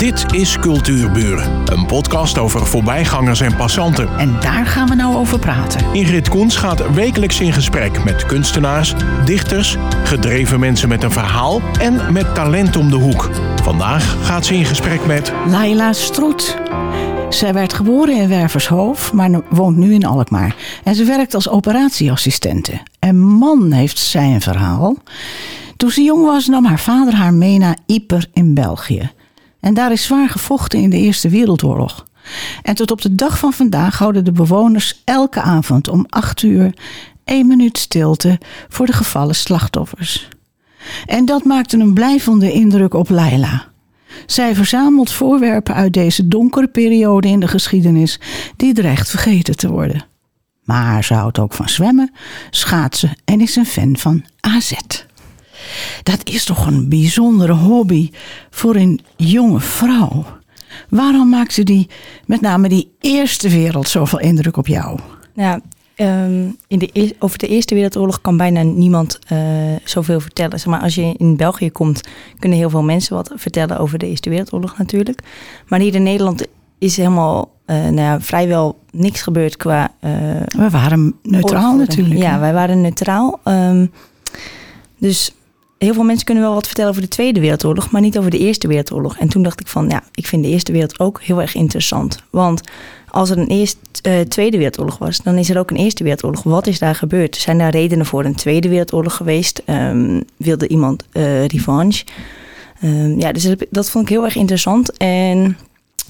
Dit is Cultuurburen, een podcast over voorbijgangers en passanten. En daar gaan we nou over praten. Ingrid Koens gaat wekelijks in gesprek met kunstenaars, dichters, gedreven mensen met een verhaal en met talent om de hoek. Vandaag gaat ze in gesprek met Laila Stroet. Zij werd geboren in Wervershoofd, maar woont nu in Alkmaar. En ze werkt als operatieassistente. En man heeft zij een verhaal. Toen ze jong was nam haar vader haar mee naar Yper in België. En daar is zwaar gevochten in de Eerste Wereldoorlog. En tot op de dag van vandaag houden de bewoners elke avond om acht uur één minuut stilte voor de gevallen slachtoffers. En dat maakte een blijvende indruk op Laila. Zij verzamelt voorwerpen uit deze donkere periode in de geschiedenis die dreigt vergeten te worden. Maar ze houdt ook van zwemmen, schaatsen en is een fan van AZ. Dat is toch een bijzondere hobby voor een jonge vrouw. Waarom maakte die, met name die Eerste Wereld, zoveel indruk op jou? Ja, ehm, in de, over de Eerste Wereldoorlog kan bijna niemand uh, zoveel vertellen. Zeg maar, als je in België komt, kunnen heel veel mensen wat vertellen over de Eerste Wereldoorlog natuurlijk. Maar hier in Nederland is helemaal uh, nou ja, vrijwel niks gebeurd qua. Uh, we waren neutraal natuurlijk. Ja, wij waren neutraal. Um, dus heel veel mensen kunnen wel wat vertellen over de Tweede Wereldoorlog, maar niet over de Eerste Wereldoorlog. En toen dacht ik van, ja, ik vind de Eerste Wereld ook heel erg interessant. Want als er een eerst, uh, Tweede Wereldoorlog was, dan is er ook een Eerste Wereldoorlog. Wat is daar gebeurd? Zijn daar redenen voor een Tweede Wereldoorlog geweest? Um, wilde iemand uh, revanche? Um, ja, dus dat vond ik heel erg interessant. En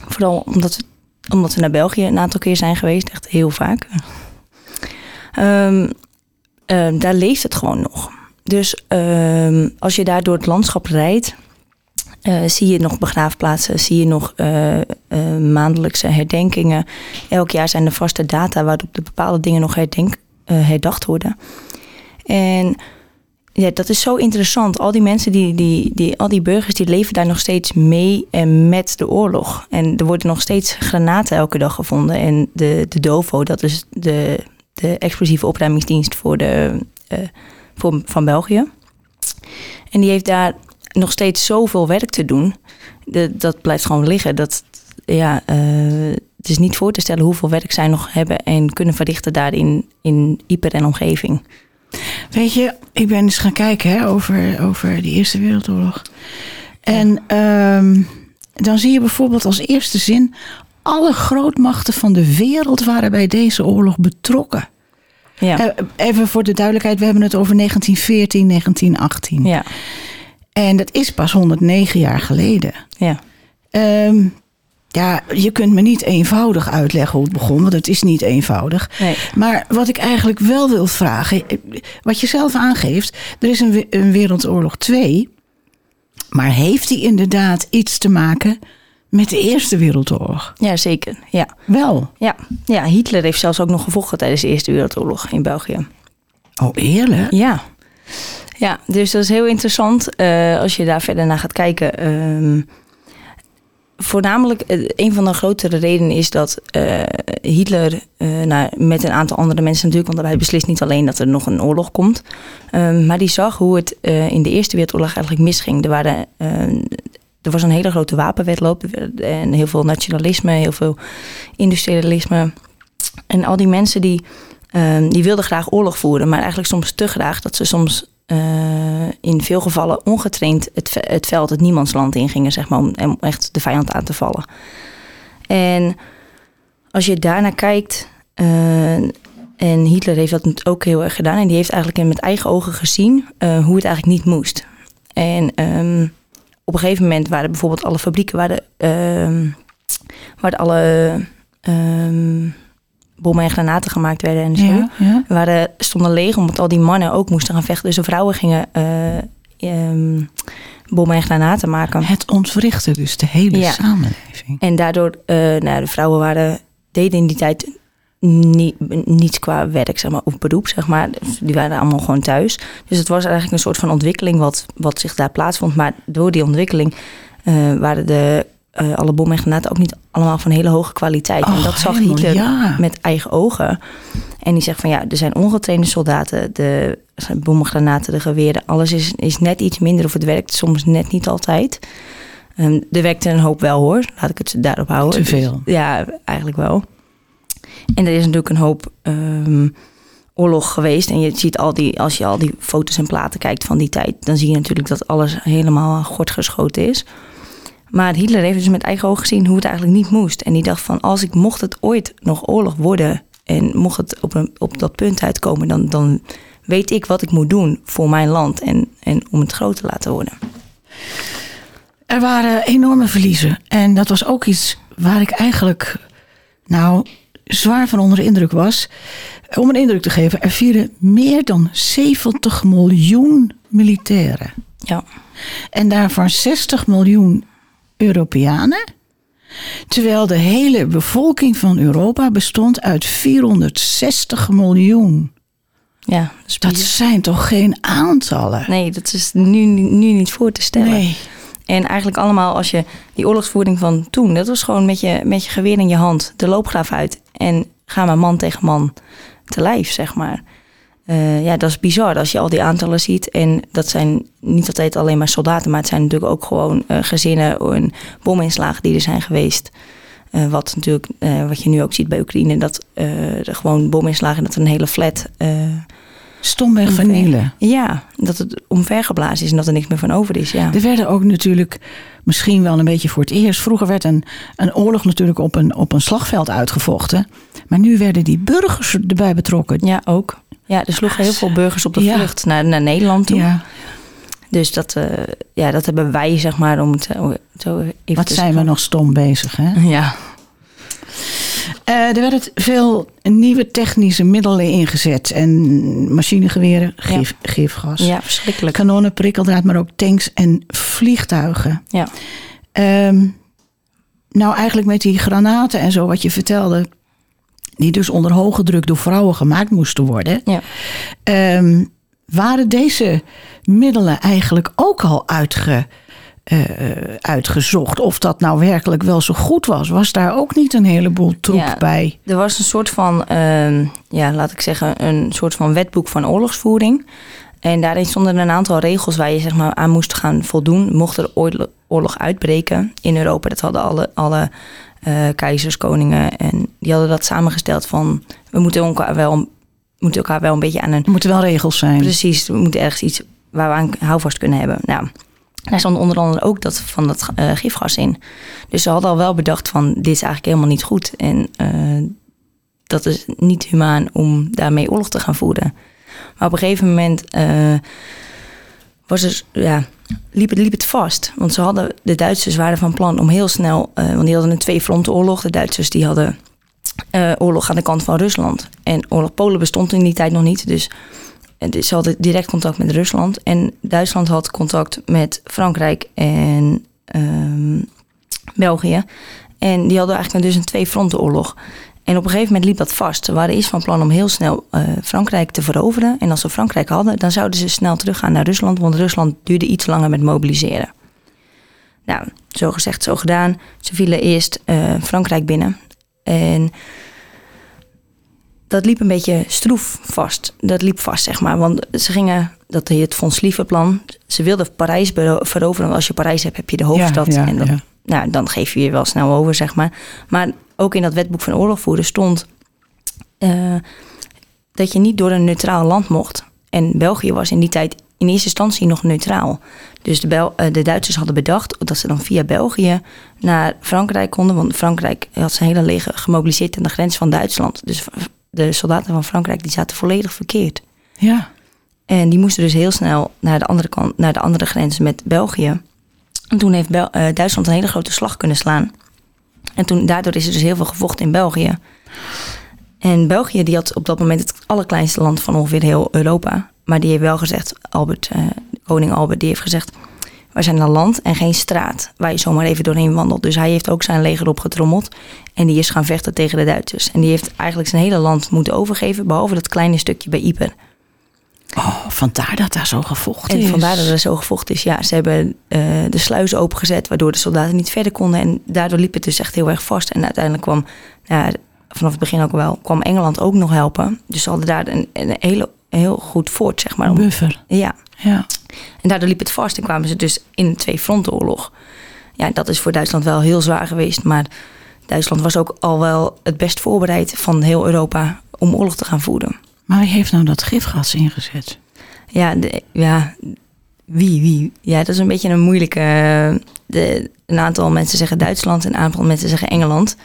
vooral omdat we, omdat we naar België een aantal keer zijn geweest, echt heel vaak. Um, daar leeft het gewoon nog. Dus uh, als je daar door het landschap rijdt, uh, zie je nog begraafplaatsen, zie je nog uh, maandelijkse herdenkingen. Elk jaar zijn er vaste data waarop de bepaalde dingen nog herdenk, herdacht worden. En ja, dat is zo interessant. Al die mensen, die, die, die, al die burgers, die leven daar nog steeds mee en met de oorlog. En er worden nog steeds granaten elke dag gevonden. En de, de DOVO, dat is de, de explosieve opruimingsdienst voor de van België. En die heeft daar nog steeds zoveel werk te doen. Dat blijft gewoon liggen. Dat, ja, uh, het is niet voor te stellen hoeveel werk zij nog hebben en kunnen verrichten daarin in Ieper en omgeving. Weet je, ik ben eens gaan kijken hè, over, over de Eerste Wereldoorlog. En um, dan zie je bijvoorbeeld als eerste zin... alle grootmachten van de wereld waren bij deze oorlog betrokken. Ja. Eh, even voor de duidelijkheid, we hebben het over 1914, 1918. Ja. En dat is pas 109 jaar geleden. Ja. Um, ja, je kunt me niet eenvoudig uitleggen hoe het begon, want het is niet eenvoudig. Nee. Maar wat ik eigenlijk wel wil vragen, eh, wat je zelf aangeeft, er is een, een Wereldoorlog 2, maar heeft die inderdaad iets te maken met de Eerste Wereldoorlog. Ja, zeker. Ja. Wel? Ja. ja, Hitler heeft zelfs ook nog gevochten tijdens de Eerste Wereldoorlog in België. Oh, eerlijk? Ja. Ja, dus dat is heel interessant uh, als je daar verder naar gaat kijken. Uh, voornamelijk, uh, een van de grotere redenen is dat uh, Hitler, nou, met een aantal andere mensen natuurlijk, want hij beslist niet alleen dat er nog een oorlog komt, ehm, maar die zag hoe het in de Eerste Wereldoorlog eigenlijk misging. Er waren er was een hele grote wapenwetloop en heel veel nationalisme, heel veel industrialisme. En al die mensen die, uh, die wilden graag oorlog voeren, maar eigenlijk soms te graag dat ze soms uh, in veel gevallen ongetraind het, het veld, het niemandsland ingingen, zeg maar, om, echt de vijand aan te vallen. En als je daarnaar kijkt, uh, en Hitler heeft dat ook heel erg gedaan, en die heeft eigenlijk met eigen ogen gezien uh, hoe het eigenlijk niet moest. En um, op een gegeven moment waren bijvoorbeeld alle fabrieken, waren, uh, waar alle uh, bommen en granaten gemaakt werden en zo. Ja, ja. Waren, stonden leeg omdat al die mannen ook moesten gaan vechten. Dus de vrouwen gingen uh, bommen en granaten maken. Het ontwrichtte dus de hele ja. samenleving. En daardoor, uh, nou, de vrouwen waren, deden in die tijd niet, niets qua werk zeg maar, of beroep, zeg maar. Die waren allemaal gewoon thuis. Dus het was eigenlijk een soort van ontwikkeling wat, wat zich daar plaatsvond. Maar door die ontwikkeling uh, waren de, uh, alle bommen en granaten ook niet allemaal van hele hoge kwaliteit. Oh, en dat zag helemaal, Hitler ja. met eigen ogen. En die zegt van ja, er zijn ongetrainde soldaten, de bommen, granaten, de geweren. Alles is, is net iets minder of het werkt soms net niet altijd. Um, er werkte een hoop wel hoor, laat ik het daarop houden. Te veel. Dus, ja, eigenlijk wel. En er is natuurlijk een hoop ehm, oorlog geweest. En je ziet al die, als je al die foto's en platen kijkt van die tijd, dan zie je natuurlijk dat alles helemaal gort geschoten is. Maar Hitler heeft dus met eigen ogen gezien hoe het eigenlijk niet moest. En die dacht van, als ik mocht het ooit nog oorlog worden en mocht het op, een, op dat punt uitkomen, dan, dan weet ik wat ik moet doen voor mijn land en, en om het groot te laten worden. Er waren enorme verliezen. En dat was ook iets waar ik eigenlijk, nou, zwaar van onder de indruk was. Om een indruk te geven, er vielen meer dan 70 miljoen militairen. Ja. En daarvan 60 miljoen Europeanen. Terwijl de hele bevolking van Europa bestond uit 460 miljoen. Ja, dat zijn toch geen aantallen? Nee, dat is nu, nu niet voor te stellen. Nee. En eigenlijk allemaal als je die oorlogsvoering van toen, dat was gewoon met je, met je geweer in je hand, de loopgraaf uit. En ga maar man tegen man te lijf, zeg maar. Uh, ja, dat is bizar als je al die aantallen ziet. En dat zijn niet altijd alleen maar soldaten, maar het zijn natuurlijk ook gewoon uh, gezinnen en bominslagen die er zijn geweest. Uh, wat natuurlijk, wat je nu ook ziet bij Oekraïne, dat er gewoon bominslagen, dat een hele flat. Stomweg vernielen. Ja, dat het omvergeblazen is en dat er niks meer van over is. Ja. Er werden ook natuurlijk, misschien wel een beetje voor het eerst. Vroeger werd een, een oorlog natuurlijk op een, op een slagveld uitgevochten. Maar nu werden die burgers erbij betrokken. Ja, ook. Ja, er sloegen heel veel burgers op de vlucht naar, naar Nederland toe. Ja. Dus dat, uh, ja, dat hebben wij, zeg maar, om het zo even Wat zijn we nog stom bezig, hè? Ja. Uh, er werden veel nieuwe technische middelen ingezet. En machinegeweren, gif, ja. gifgas. Ja, verschrikkelijk. Kanonnen, prikkeldraad, maar ook tanks en vliegtuigen. Ja. Um, nou, eigenlijk met die granaten en zo, wat je vertelde die dus onder hoge druk door vrouwen gemaakt moesten worden. Ja. Um, waren deze middelen eigenlijk ook al uitge, uh, uitgezocht? Of dat nou werkelijk wel zo goed was? Was daar ook niet een heleboel troep ja, bij? Er was een soort van, uh, ja, laat ik zeggen, een soort van wetboek van oorlogsvoering. En daarin stonden een aantal regels waar je zeg maar, aan moest gaan voldoen. Mocht er oorlog uitbreken in Europa, dat hadden alle, alle uh, keizers, koningen. En die hadden dat samengesteld van we moeten elkaar wel, moeten elkaar wel een beetje aan een. Er moeten wel regels zijn. Precies, we moeten ergens iets waar we aan houvast kunnen hebben. Nou, daar stond onder andere ook dat van dat uh, gifgas in. Dus ze hadden al wel bedacht van dit is eigenlijk helemaal niet goed. En uh, dat is niet humaan om daarmee oorlog te gaan voeren. Maar op een gegeven moment was dus, ja, liep, het, liep het vast. Want ze hadden, de Duitsers waren van plan om heel snel, want die hadden een twee fronten oorlog. De Duitsers die hadden oorlog aan de kant van Rusland. En oorlog Polen bestond in die tijd nog niet. Dus, dus ze hadden direct contact met Rusland. En Duitsland had contact met Frankrijk en um, België. En die hadden eigenlijk dus een twee fronten oorlog. En op een gegeven moment liep dat vast. Ze waren eerst van plan om heel snel uh, Frankrijk te veroveren. En als ze Frankrijk hadden, dan zouden ze snel teruggaan naar Rusland. Want Rusland duurde iets langer met mobiliseren. Nou, zo gezegd, zo gedaan. Ze vielen eerst uh, Frankrijk binnen. En dat liep een beetje stroef vast. Dat liep vast, zeg maar. Want ze gingen, dat heet het Von Slieven-plan. Ze wilden Parijs veroveren. Want als je Parijs hebt, heb je de hoofdstad. Ja, ja, en dan, ja. nou, dan geef je je wel snel over, zeg maar. Maar ook in dat wetboek van oorlogvoeren stond uh, dat je niet door een neutraal land mocht. En België was in die tijd in eerste instantie nog neutraal. Dus de, Bel uh, de Duitsers hadden bedacht dat ze dan via België naar Frankrijk konden. Want Frankrijk had zijn hele leger gemobiliseerd aan de grens van Duitsland. Dus de soldaten van Frankrijk die zaten volledig verkeerd. Ja. En die moesten dus heel snel naar de andere kant, naar de andere grens met België. En toen heeft Bel uh, Duitsland een hele grote slag kunnen slaan. En toen, daardoor is er dus heel veel gevochten in België. En België die had op dat moment het allerkleinste land van ongeveer heel Europa. Maar die heeft wel gezegd, Albert, uh, koning Albert, die heeft gezegd... wij zijn een land en geen straat waar je zomaar even doorheen wandelt. Dus hij heeft ook zijn leger opgetrommeld. En die is gaan vechten tegen de Duitsers. En die heeft eigenlijk zijn hele land moeten overgeven... behalve dat kleine stukje bij Ypres. Oh, vandaar dat daar zo gevochten en is. vandaar dat er zo gevochten is. Ja, ze hebben uh, de sluizen opengezet, waardoor de soldaten niet verder konden. En daardoor liep het dus echt heel erg vast. En uiteindelijk kwam, ja, vanaf het begin ook wel, kwam Engeland ook nog helpen. Dus ze hadden daar een, een, hele, heel goed voort, zeg maar. Buffer. Ja. ja. En daardoor liep het vast en kwamen ze dus in een twee-frontenoorlog. ja, dat is voor Duitsland wel heel zwaar geweest. Maar Duitsland was ook al wel het best voorbereid van heel Europa om oorlog te gaan voeren. Maar wie heeft nou dat gifgas ingezet? Ja, de, ja wie, wie? Ja, dat is een beetje een moeilijke. eh, De, een aantal mensen zeggen Duitsland, een aantal mensen zeggen Engeland.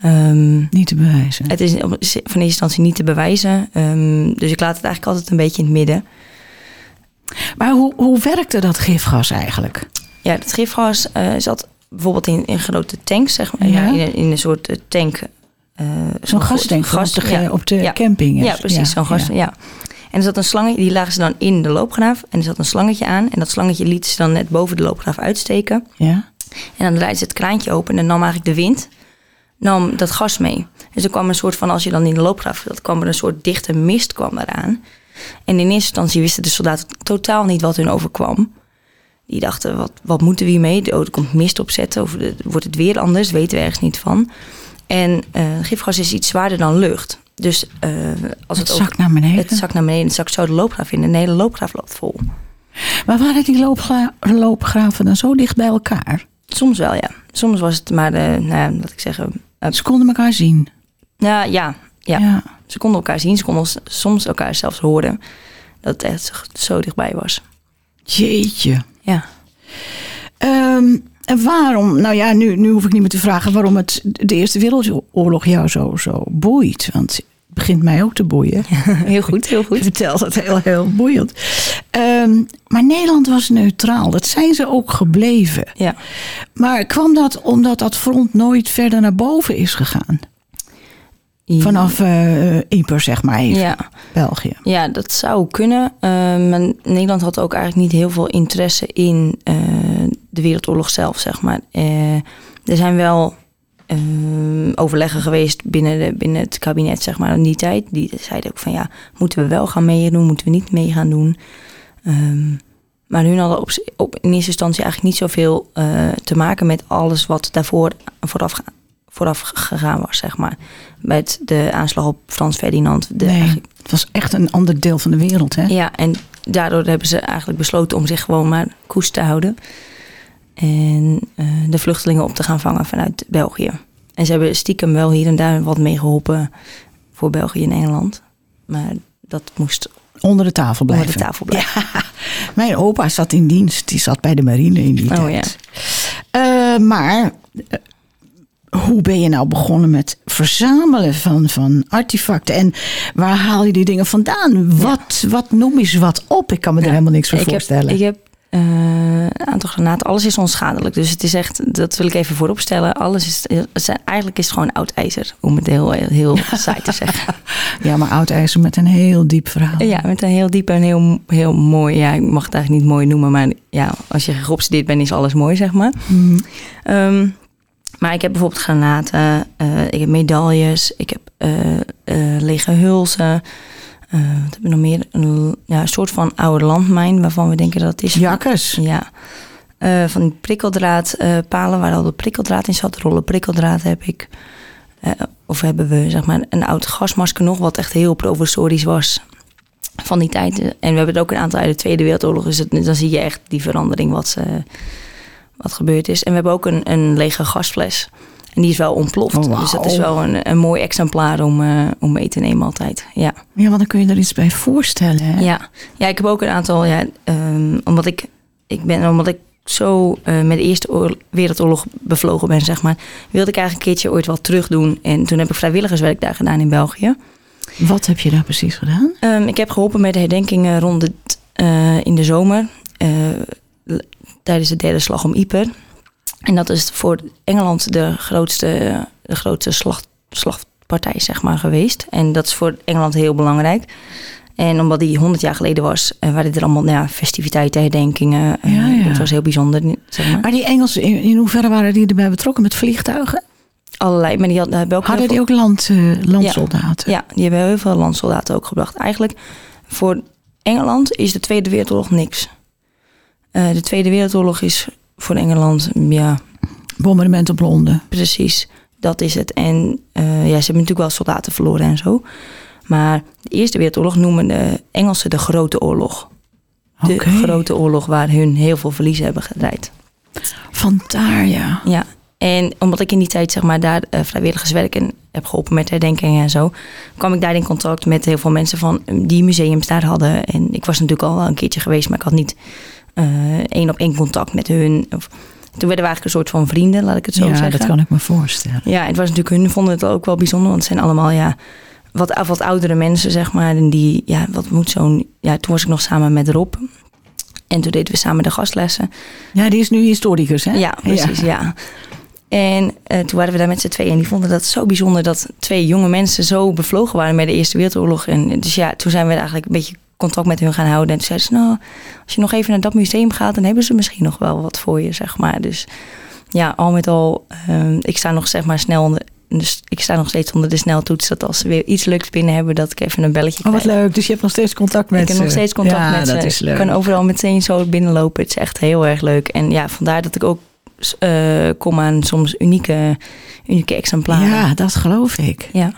Ehm, Niet te bewijzen. het is van eerste instantie niet te bewijzen. Ehm, dus ik laat het eigenlijk altijd een beetje in het midden. Maar hoe, hoe werkte dat gifgas eigenlijk? Ja, het gifgas eh, zat bijvoorbeeld in, in grote tanks, zeg maar. Ja. In, een- in een soort eh, tank. eh, Zo'n gastank gas- op de, ja. op de Ja. camping. Ja, precies, zo'n gas. Ja. En er zat een slangetje, die lagen ze dan in de loopgraaf. En er zat een slangetje aan. En dat slangetje liet ze dan net boven de loopgraaf uitsteken. Ja. En dan draaide ze het kraantje open en dan nam eigenlijk de wind nam dat gas mee. Dus er kwam een soort van, als je dan in de loopgraaf zat, kwam er een soort dichte mist kwam eraan. En in eerste instantie wisten de soldaten totaal niet wat hun overkwam. Die dachten, wat, wat moeten we hiermee? Oh, er komt mist opzetten of de- wordt het weer anders? Weten we ergens niet van. En eh, gifgas is iets zwaarder dan lucht. Dus eh, als Het het, zakt naar beneden. het zakt naar beneden, het zakt zo de loopgraaf in. De hele loopgraaf loopt vol. Maar waren die loopgra- loopgraven dan zo dicht bij elkaar? Soms wel, ja. Soms was het maar, eh, nou laat ik zeggen... Ze konden elkaar zien. nou ja, ja, ja. Ze konden elkaar zien, ze konden soms elkaar zelfs horen. Dat het echt zo dichtbij was. Jeetje. Ja. Ehm, en waarom, nou ja, nu, nu hoef ik niet meer te vragen waarom het de Eerste Wereldoorlog jou zo, zo boeit. Want het begint mij ook te boeien. Heel goed, heel Je goed. vertelt het heel, heel boeiend. Ehm, maar Nederland was neutraal. Dat zijn ze ook gebleven. Ja. Maar kwam dat omdat dat front nooit verder naar boven is gegaan? Vanaf eh Ypres, zeg maar even, Ja, België. ja, dat zou kunnen. Eh, maar Nederland had ook eigenlijk niet heel veel interesse in eh, de Wereldoorlog zelf, zeg maar. Eh, er zijn wel eh, overleggen geweest binnen, de, binnen het kabinet, zeg maar, in die tijd. Die zeiden ook van ja, moeten we wel gaan meedoen, moeten we niet mee gaan doen. Ehm, maar hun hadden op, op, in eerste instantie eigenlijk niet zoveel eh, te maken met alles wat daarvoor vooraf, ga- vooraf gegaan was, zeg maar. Met de aanslag op Frans Ferdinand. De, nee, het was echt een ander deel van de wereld, hè? ja, en daardoor hebben ze eigenlijk besloten om zich gewoon maar koest te houden. En eh, de vluchtelingen op te gaan vangen vanuit België. En ze hebben stiekem wel hier en daar wat mee geholpen voor België en Engeland. Maar dat moest Onder de tafel blijven. onder de tafel blijven. Mijn opa zat in dienst. Die zat bij de marine in die Oh, tijd. Eh, maar eh, hoe ben je nou begonnen met verzamelen van, van artefacten? En waar haal je die dingen vandaan? Wat, wat noem eens wat op? Ik kan me er helemaal niks voor ik voorstellen. Heb, ik heb eh, een aantal granaten. Alles is onschadelijk. Dus het is echt, dat wil ik even vooropstellen. Alles is, zijn, eigenlijk is het gewoon oud ijzer. Om het heel, heel, heel saai te zeggen. Ja, maar oud ijzer met een heel diep verhaal. Ja, met een heel diep en heel, heel mooi. Ja, ik mag het eigenlijk niet mooi noemen. Maar ja, als je geobsedeerd bent, is alles mooi, zeg maar. Ehm, maar ik heb bijvoorbeeld granaten. eh, ik heb medailles. Ik heb eh, lege hulzen. wat heb ik nog meer? Een, ja, een soort van oude landmijn waarvan we denken dat het is. Jakkes. Ja. Van die prikkeldraadpalen palen waar al de prikkeldraad in zat. Rollen prikkeldraad heb ik. Of hebben we zeg maar een oud gasmasker nog, wat echt heel provisorisch was van die tijd. En we hebben het ook een aantal uit de Tweede Wereldoorlog. Dus het- dan zie je echt die verandering wat, eh, wat gebeurd is. En we hebben ook een, een lege gasfles. En die is wel ontploft. Oh. Dus dat is wel een, een mooi exemplaar om, eh, om mee te nemen altijd. Ja. Ja, want dan kun je er iets bij voorstellen. Hè? Ja. ja, ik heb ook een aantal, ja, ehm, omdat ik, ik ben, omdat ik zo eh, met de Eerste Oor- Wereldoorlog bevlogen ben, zeg maar, wilde ik eigenlijk een keertje ooit wat terug doen. En toen heb ik vrijwilligerswerk daar gedaan in België. Wat heb je daar precies gedaan? Ehm, ik heb geholpen met de herdenkingen rond het, eh, in de zomer, tijdens de derde slag om Ypres. En dat is voor Engeland de grootste, de grootste slag, slagpartij, zeg maar, geweest. En dat is voor Engeland heel belangrijk. En omdat die 100 jaar geleden was, eh, waren er allemaal nou ja, festiviteiten, herdenkingen. Eh, Ja, ja. Het was heel bijzonder, zeg maar. Maar die Engelsen, in, in hoeverre waren die erbij betrokken met vliegtuigen? Allerlei, maar die hadden, hebben ook heel Hadden die ook land, eh, landsoldaten? Ja, die hebben heel veel landsoldaten ook gebracht. Eigenlijk voor Engeland is de Tweede Wereldoorlog niks. Eh, de Tweede Wereldoorlog is voor Engeland, ja, Bombardement op Londen. precies. Dat is het. En eh, ja, ze hebben natuurlijk wel soldaten verloren en zo. Maar de Eerste Wereldoorlog noemen de Engelsen de Grote Oorlog. De. Grote Oorlog waar hun heel veel verliezen hebben gedraaid. Vandaar, ja. Ja, en omdat ik in die tijd zeg maar daar uh, vrijwilligerswerk en heb geholpen met herdenkingen en zo, kwam ik daar in contact met heel veel mensen van die museums daar hadden. En ik was natuurlijk al een keertje geweest, maar ik had niet één op één contact met hun. Of, toen werden we eigenlijk een soort van vrienden, laat ik het zo ja, zeggen. dat kan ik me voorstellen. Ja, het was natuurlijk hun vonden het ook wel bijzonder, want het zijn allemaal ja wat, wat oudere mensen zeg maar en die ja wat moet zo'n ja toen was ik nog samen met Rob en toen deden we samen de gastlessen. Ja, die is nu historicus, hè? Ja, precies, ja. En uh, toen waren we daar met z'n tweeën en die vonden dat zo bijzonder dat twee jonge mensen zo bevlogen waren met de Eerste Wereldoorlog. En dus ja, toen zijn we eigenlijk een beetje contact met hun gaan houden. En toen zeiden ze, nou, als je nog even naar dat museum gaat, dan hebben ze misschien nog wel wat voor je, zeg maar. Dus ja, al met al, uh, ik sta nog zeg maar snel onder, dus ik sta nog steeds onder de sneltoets. Dat als ze weer iets leuks binnen hebben, dat ik even een belletje krijg. Oh, wat leuk. Dus je hebt nog steeds contact met ze? Ik heb nog steeds contact ja, met dat ze. Is leuk. Ik kan overal meteen zo binnenlopen. Het is echt heel erg leuk. En ja, vandaar dat ik ook uh, kom aan soms unieke, unieke exemplaren. Ja, dat geloof ik. Ja,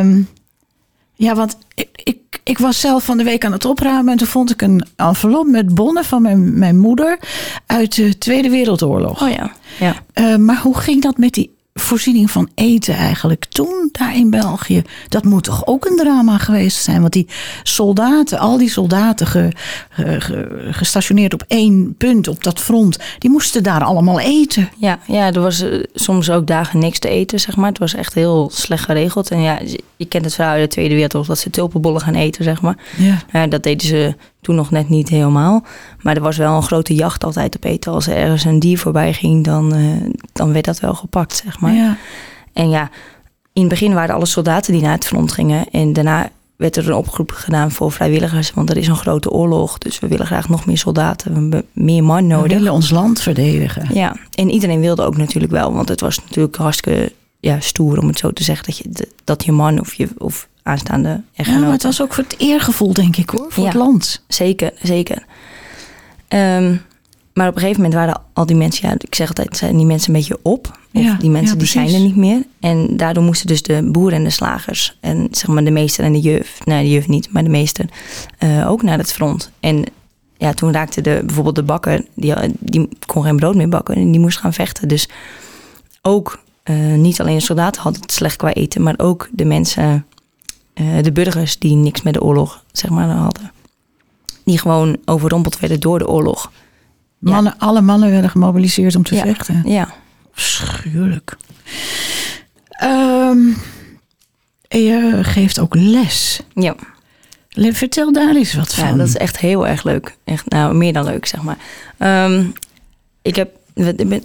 um, ja want ik, ik, ik, was zelf van de week aan het opruimen. En toen vond ik een envelop met bonnen van mijn, mijn moeder uit de Tweede Wereldoorlog. Oh ja. ja. Uh, maar hoe ging dat met die voorziening van eten eigenlijk toen daar in België. Dat moet toch ook een drama geweest zijn? Want die soldaten, al die soldaten ge, ge, gestationeerd op één punt op dat front, die moesten daar allemaal eten. Ja, ja er was uh, soms ook dagen niks te eten, zeg maar. Het was echt heel slecht geregeld. En ja, je kent het verhaal uit de Tweede Wereldoorlog dat ze tulpenbollen gaan eten, zeg maar. Ja. ja. dat deden ze toen nog net niet helemaal. Maar er was wel een grote jacht altijd op eten. Als er ergens een dier voorbij ging, dan, uh, dan werd dat wel gepakt, zeg maar. Ja. En ja, in het begin waren alle soldaten die naar het front gingen. En daarna werd er een oproep gedaan voor vrijwilligers. Want er is een grote oorlog. Dus we willen graag nog meer soldaten. We hebben meer man nodig. We willen ons land verdedigen. Ja, en iedereen wilde ook natuurlijk wel. Want het was natuurlijk hartstikke ja, stoer om het zo te zeggen. Dat je, dat je man of je of aanstaande Ja, maar het was ook voor het eergevoel, denk ik hoor. Voor ja, het land. Zeker, zeker. Um, maar op een gegeven moment waren al die mensen, ja, ik zeg altijd, zijn die mensen een beetje op. Of Ja, die mensen ja, die zijn er niet meer. En daardoor moesten dus de boeren en de slagers en zeg maar de meester en de juf, nee de juf niet, maar de meester uh, ook naar het front. En ja, toen raakte de, bijvoorbeeld de bakker, die, die kon geen brood meer bakken en die moest gaan vechten. Dus ook uh, niet alleen de soldaten hadden het slecht qua eten, maar ook de mensen, uh, de burgers die niks met de oorlog zeg maar hadden. Die gewoon overrompeld werden door de oorlog. Mannen, Alle mannen werden gemobiliseerd om te Ja. vechten. Ja, Schuwelijk. Um, je geeft ook les. ja. Vertel daar eens wat van. Ja, dat is echt heel erg leuk. Echt, nou, meer dan leuk, zeg maar. Um, ik heb,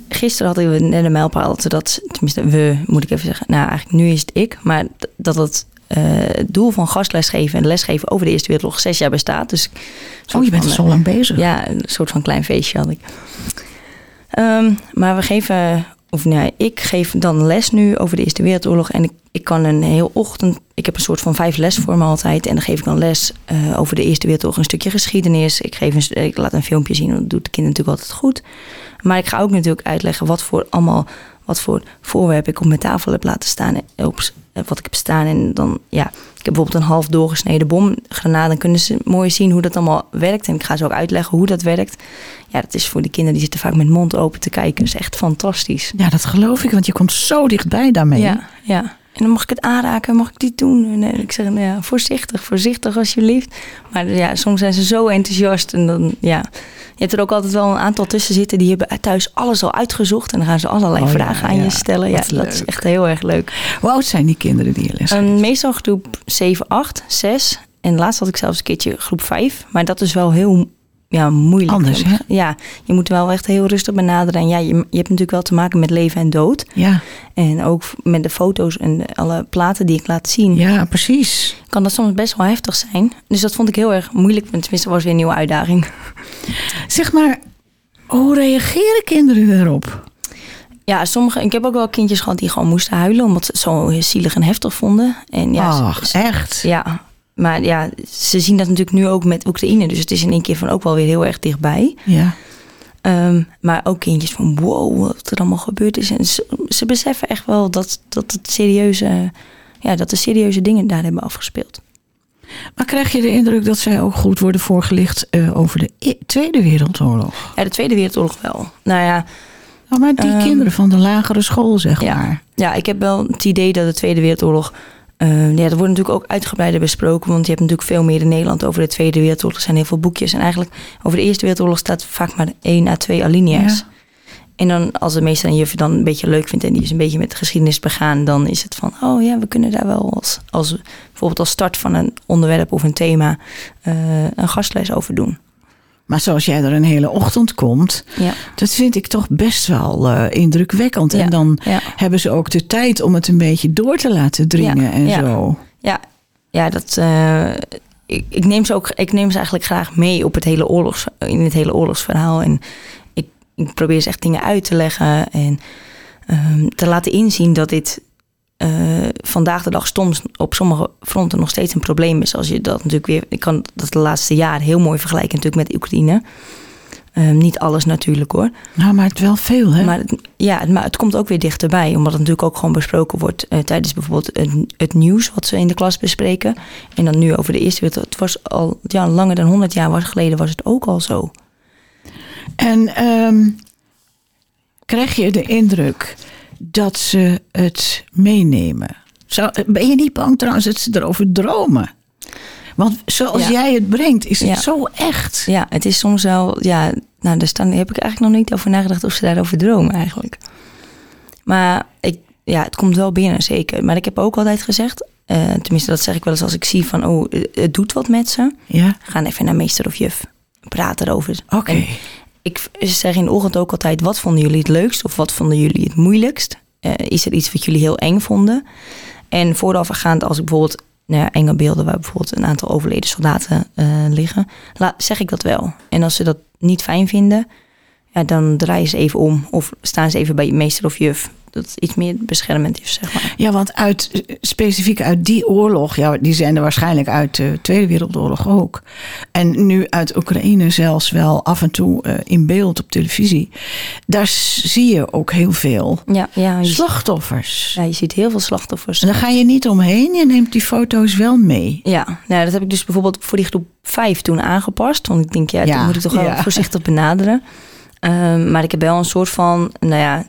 gisteren hadden we net een mijlpaal dat, tenminste, we, moet ik even zeggen. Nou, eigenlijk nu is het ik, maar dat het het doel van gastlesgeven en lesgeven over de Eerste Wereldoorlog zes jaar bestaat. Dus, oh, je bent van, zo lang bezig. Ja, een soort van klein feestje had ik. Um, maar we geven, of nee, ik geef dan les nu over de Eerste Wereldoorlog. En ik, ik kan een heel ochtend, ik heb een soort van vijf lesvormen altijd. En dan geef ik dan les uh, over de Eerste Wereldoorlog, een stukje geschiedenis. Ik, geef een, ik laat een filmpje zien, dat doet de kind natuurlijk altijd goed. Maar ik ga ook natuurlijk uitleggen wat voor allemaal, wat voor voorwerpen ik op mijn tafel heb laten staan. Op, wat ik heb staan. En dan, ja, ik heb bijvoorbeeld een half doorgesneden bomgranaat. Dan kunnen ze mooi zien hoe dat allemaal werkt. En ik ga ze ook uitleggen hoe dat werkt. Ja, dat is voor de kinderen, die zitten vaak met mond open te kijken. Dat is echt fantastisch. Ja, dat geloof ik, want je komt zo dichtbij daarmee. Ja, ja. En dan mag ik het aanraken, mag ik dit doen? En ik zeg, nou ja, voorzichtig, voorzichtig alsjeblieft. Maar ja, soms zijn ze zo enthousiast. En dan, ja, je hebt er ook altijd wel een aantal tussen zitten... die hebben thuis alles al uitgezocht. En dan gaan ze allerlei Oh ja, vragen aan ja. je stellen. Ja, dat is echt heel erg leuk. Hoe oud zijn die kinderen die je les? Um, meestal groep 7, 8, 6. En laatst had ik zelfs een keertje groep 5. Maar dat is wel heel ja, moeilijk. Anders, hè? Ja, je moet wel echt heel rustig benaderen. En ja, je, je hebt natuurlijk wel te maken met leven en dood. Ja, En ook met de foto's en alle platen die ik laat zien, ja, precies. kan dat soms best wel heftig zijn. Dus dat vond ik heel erg moeilijk. Tenminste, was weer een nieuwe uitdaging. Zeg maar, hoe reageren kinderen daarop? Ja, sommige, ik heb ook wel kindjes gehad die gewoon moesten huilen, omdat ze het zo zielig en heftig vonden. En ja, Ach, ze- echt? Ja, maar ja, ze zien dat natuurlijk nu ook met Oekraïne. Dus het is in één keer van ook wel weer heel erg dichtbij. Ja. Ehm, maar ook kindjes van wow, wat er allemaal gebeurd is. En ze, ze beseffen echt wel dat, dat, het serieuze, ja, dat de serieuze dingen daar hebben afgespeeld. Maar krijg je de indruk dat zij ook goed worden voorgelicht eh, over de I- Tweede Wereldoorlog? Ja, de Tweede Wereldoorlog wel. Nou ja, Nou, maar die Ehm, kinderen van de lagere school, zeg Ja. maar. Ja, ik heb wel het idee dat de Tweede Wereldoorlog. Eh, ja, dat wordt natuurlijk ook uitgebreider besproken. Want je hebt natuurlijk veel meer in Nederland over de Tweede Wereldoorlog. Er zijn heel veel boekjes. En eigenlijk over de Eerste Wereldoorlog staat vaak maar één à twee alinea's. Ja. En dan als de meester een juf dan een beetje leuk vindt en die is een beetje met de geschiedenis begaan, dan is het van, oh ja, we kunnen daar wel als, als bijvoorbeeld als start van een onderwerp of een thema eh, een gastles over doen. Maar zoals jij er een hele ochtend komt, Ja, dat vind ik toch best wel eh, indrukwekkend. Ja. En dan ja. hebben ze ook de tijd om het een beetje door te laten dringen en zo. Ja, ja dat, eh, ik, ik, neem ze ook, ik neem ze eigenlijk graag mee op het hele oorlogs, in het hele oorlogsverhaal. En ik, ik probeer ze echt dingen uit te leggen en ehm, te laten inzien dat dit eh, vandaag de dag soms op sommige fronten nog steeds een probleem is. Als je dat natuurlijk weer, ik kan dat de laatste jaren heel mooi vergelijken natuurlijk met Oekraïne. Ehm, niet alles natuurlijk hoor. Nou, maar het wel veel, hè? Maar het, ja, het, maar het komt ook weer dichterbij. Omdat het natuurlijk ook gewoon besproken wordt eh, tijdens bijvoorbeeld het, het nieuws wat ze in de klas bespreken. En dan nu over de Eerste Wereldoorlog. Het was al ja, langer dan 100 jaar was geleden was het ook al zo. En ehm, krijg je de indruk dat ze het meenemen? Zou, ben je niet bang trouwens dat ze erover dromen? Want zoals Ja. jij het brengt, is het Ja. zo echt. Ja, het is soms wel. Ja, nou, daar staan, heb ik eigenlijk nog niet over nagedacht of ze daarover dromen eigenlijk. Maar ik, ja, het komt wel binnen, zeker. Maar ik heb ook altijd gezegd. eh, tenminste, dat zeg ik wel eens als ik zie van, oh, het doet wat met ze. Ja, Ga even naar meester of juf. Praat erover. oké. Ik zeg in de ochtend ook altijd: wat vonden jullie het leukst of wat vonden jullie het moeilijkst? Eh, is er iets wat jullie heel eng vonden? En voorafgaand, als ik bijvoorbeeld nou ja, enge beelden waar bijvoorbeeld een aantal overleden soldaten eh, liggen, zeg ik dat wel. En als ze dat niet fijn vinden, ja, dan draaien ze even om of staan ze even bij meester of juf. Dat iets meer beschermend is, zeg maar. Ja, want uit, specifiek uit die oorlog, ja, die zijn er waarschijnlijk uit de Tweede Wereldoorlog ook. En nu uit Oekraïne zelfs wel af en toe eh, in beeld op televisie. Daar zie je ook heel veel Ja, ja, slachtoffers. ja, je ziet heel veel slachtoffers. En daar ga je niet omheen, je neemt die foto's wel mee. Ja, nou, dat heb ik dus bijvoorbeeld voor die groep 5 toen aangepast. Want ik denk, ja, Ja, dat moet ik toch wel ja. voorzichtig benaderen. Ehm, maar ik heb wel een soort van, nou ja,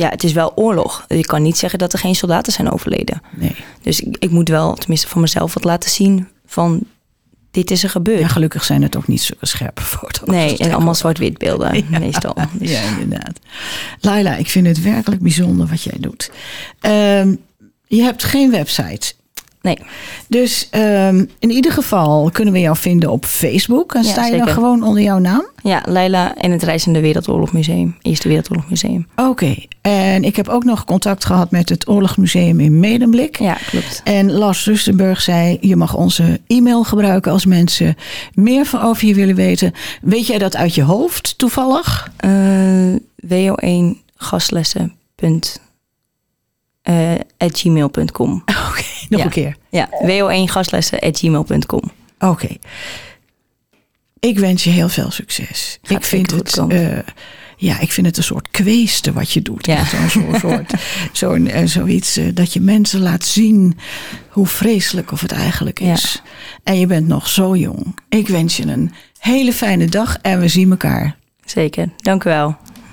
ja, het is wel oorlog. Je kan niet zeggen dat er geen soldaten zijn overleden. Nee. Dus ik, ik moet wel, tenminste van mezelf, wat laten zien van dit is er gebeurd. Ja, gelukkig zijn het ook niet zulke scherpe foto's. nee, en allemaal zwart-wit beelden Ja. meestal. Dus, Ja, inderdaad. Laila, ik vind het werkelijk bijzonder wat jij doet. Ehm, je hebt geen website. Nee, Dus ehm, in ieder geval kunnen we jou vinden op Facebook. En Ja, sta je dan gewoon onder jouw naam? ja, Leila en het Reizende Wereldoorlogmuseum. Eerste Wereldoorlogmuseum. Oké. En ik heb ook nog contact gehad met het Oorlogsmuseum in Medemblik. Ja, klopt. En Lars Rustenburg zei: Je mag onze e-mail gebruiken als mensen meer van over je willen weten. Weet jij dat uit je hoofd toevallig? Eh, wo1 gastlessen. eh, at gmail.com. Oké, nog Ja. een keer. Ja, wo1 gastlessen at gmail.com. Oké. Ik wens je heel veel succes. Gaat ik vind het. eh, ja, ik vind het een soort kweeste wat je doet. Ja. Zo'n soort, zo'n, eh, zoiets eh, dat je mensen laat zien hoe vreselijk of het eigenlijk Ja. is. En je bent nog zo jong. Ik wens je een hele fijne dag en we zien elkaar. Zeker, dank u wel.